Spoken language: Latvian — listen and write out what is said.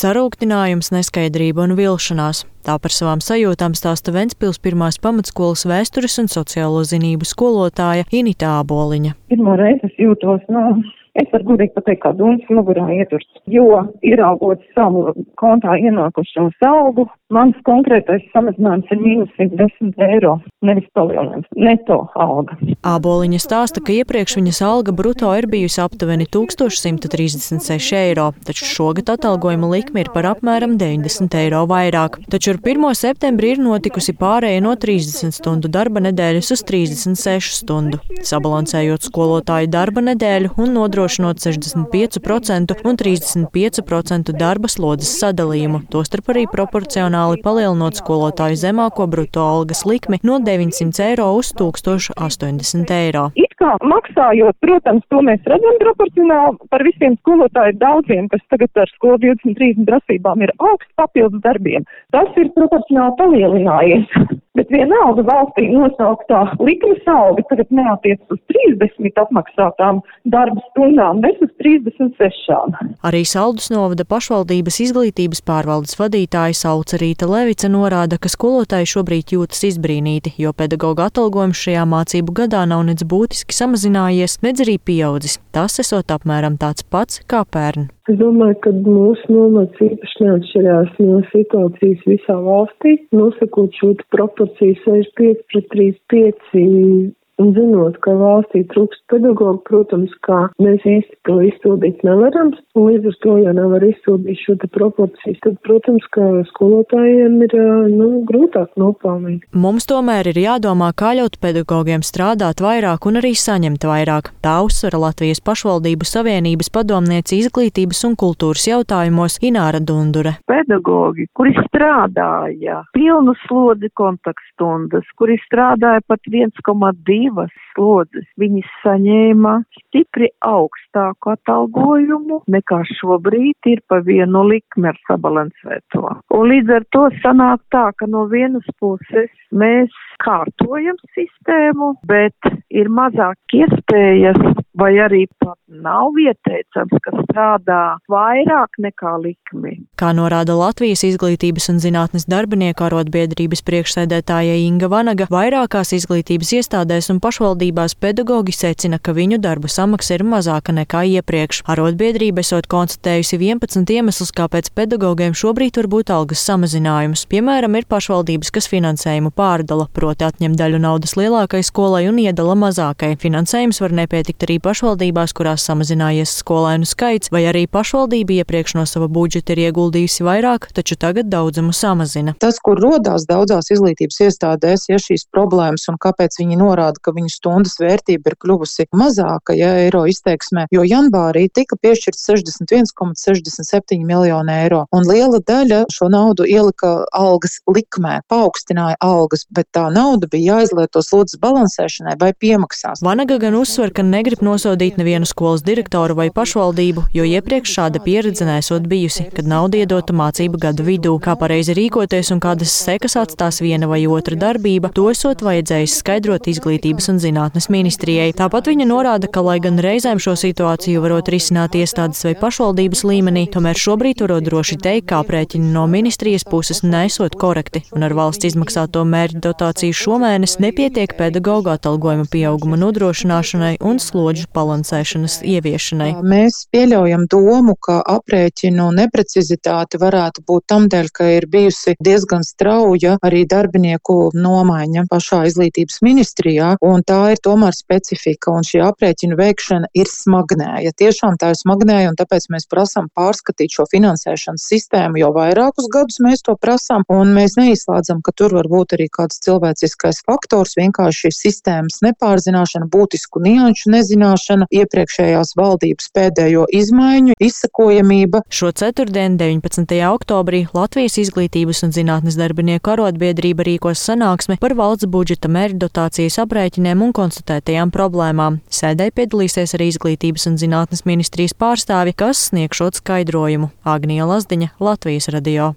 sarūktinājums, neskaidrība un vilšanās. Tā par savām sajūtām stāsta Ventspils pirmās pamatskolas vēstures un sociālo zinību skolotāja Inita Āboliņa. Pirmo reizi es jūtos, nu, Es varu gudīgi pateikt, kā dūns mugurā iedurs, jo ieraugot savu kontā ienākušo algu, mans konkrētais samazinājums ir mīnus 110 eiro, nevis palielinājums, neto alga. Āboliņa stāsta, ka iepriekš viņas alga bruto ir bijusi aptuveni 1136 eiro, taču šogad atalgojuma likme ir par apmēram 90 eiro vairāk. Taču ar 1. septembri ir notikusi pārēja no 30 stundu darba nedēļas uz 36 stundu, sabalansējot skolotāju darba nedēļu un nodrošinot nodrošinot 65% un 35% darba slodzes sadalījumu, tostarp arī proporcionāli palielinot skolotāju zemāko bruto algas likmi no 900 eiro uz 1080 eiro. It kā maksājot, protams, to mēs redzam proporcionāli par visiem skolotāju daudziem, kas tagad ar skolu 23 prasībām ir augsts papildus darbiem. Tas ir proporcionāli palielinājies. Bet vienalga valstī nosauktā likmes alga tagad neatiec uz 30 apmaksātām darba stundām, bet uz 36. Arī Saldus novada pašvaldības izglītības pārvaldes vadītāja Sauca Rīta Levica norāda, ka skolotāji šobrīd jūtas izbrīnīti, jo pedagoģa atalgojums šajā mācību gadā nav nec būtiski samazinājies, nedz arī pieaudzis. Tas esot apmēram tāds pats kā pērn. Es domāju, ka mūsu nomads īpaši neatšķirās no situācijas visā valstī. Nosakot šo proporciju 65 pret 35 Un zinot, ka valstī trūkst pedagogu, protams, kā mēs īsti to izpildīt nevaram, un līdz ar to, ja nevar izpildīt šo te proporcijas, tad, protams, ka skolotājiem ir, nu, grūtāk nopelnīt. Mums tomēr ir jādomā, kā ļaut pedagogiem strādāt vairāk un arī saņemt vairāk. Tā uzsvera Latvijas pašvaldību savienības padomniece izglītības un kultūras jautājumos Ināra Dundure. Pedagogi, kuri strādāja pilnu slodzi kontaktstundas, kuri strādāja pat 1,2 divas slodzes. Viņi saņēma stipri augstāku atalgojumu nekā šobrīd ir pa vienu likmi ar sabalansēto. Un līdz ar to sanāk tā, ka no vienas puses mēs kārtojam sistēmu, bet ir mazāk iespējas vai arī pat nav ieteicams, ka strādā vairāk nekā likmi. Kā norāda Latvijas izglītības un zinātnes darbinieku arotbiedrības priekšsēdētāja Inga Vanaga, vairākās izglītības iestādēs un pašvaldībās pedagoģi secina, ka viņu darba samaksa ir mazāka nekā iepriekš. Arotbiedrība esot konstatējusi 11 iemeslus, kāpēc pedagogiem šobrīd var būt algas samazinājums. Piemēram, ir pašvaldības, kas finansējumu pārdala, proti atņem daļu naudas lielākai skolai un iedala mazākai. Finansējums var nepietikt arī pašvaldībās, kurās samazinājies skolēnu skaits, vai arī pašvaldība iepriekš no sava budžeta ir ieguldījusi vairāk, taču tagad daudzumu samazina. Tas, kur rodās daudzās izglītības iestādēs, ja šīs problēmas un kāpēc viņi norāda, ka viņu stundas vērtība ir kļuvusi mazāka, ja eiro izteiksmē, jo janvārī tika piešķirts 61,67 miljonu eiro, un liela daļa šo naudu ielika algas likmē, paaugstināja algas, bet tā nauda bija jāizlieto slodzes balansēšanai vai piemaksās. Vanaga gan uzsver, ka negrib nosodīt nevienu skolas direktoru vai pašvaldību, jo iepriekš šāda pieredze nesot bijusi, kad nauda iedota mācību gadu vidū. Kā pareizi rīkoties un kādas sekas atstās viena vai otra darbība, to esot vajadzējis skaidrot izglītības un zinātnes ministrijai. Tāpat viņa norāda, ka, lai gan reizēm šo situāciju varot risināt iestādes vai pašvaldības līmenī, tomēr šobrīd varot droši teikt, ka aprēķini no ministrijas puses nesot korekti, un ar valsts izmaksāto mērķu dotāciju šomēnes nepietiek pedagoģa atalgojuma pieauguma nodrošināšanai un slodžu balansēšanas ieviešanai. Mēs pieļaujam domu, ka aprēķinu neprecizitāte varētu būt tam dēļ, ka ir bijusi diezgan strauja arī darbinieku nomaiņa pašā izglītības ministrijā, un tā ir tomēr specifika, un šī aprēķinu veikšana ir smagnēja. Tiešām tā ir smagnēja, un tāpēc mēs prasām pārskatīt šo finansēšanas sistēmu, jo vairākus gadus mēs to prasām, un mēs neizslēdzam, ka tur var būt arī kāds cilvēciskais faktors, vienkārši sistēmas nepārzināšana, būtisku nianšu nezināšana zināšana, iepriekšējās valdības pēdējo izmaiņu izsakojamība. Šo ceturtdienu, 19. oktobrī, Latvijas izglītības un zinātnes darbinieku arotbiedrība rīkos sanāksmi par valsts budžeta mērķdotācijas aprēķiniem un konstatētajām problēmām. Sēdē piedalīsies arī izglītības un zinātnes ministrijas pārstāvi, kas sniegšot skaidrojumu. Agnija Lazdiņa, Latvijas radio.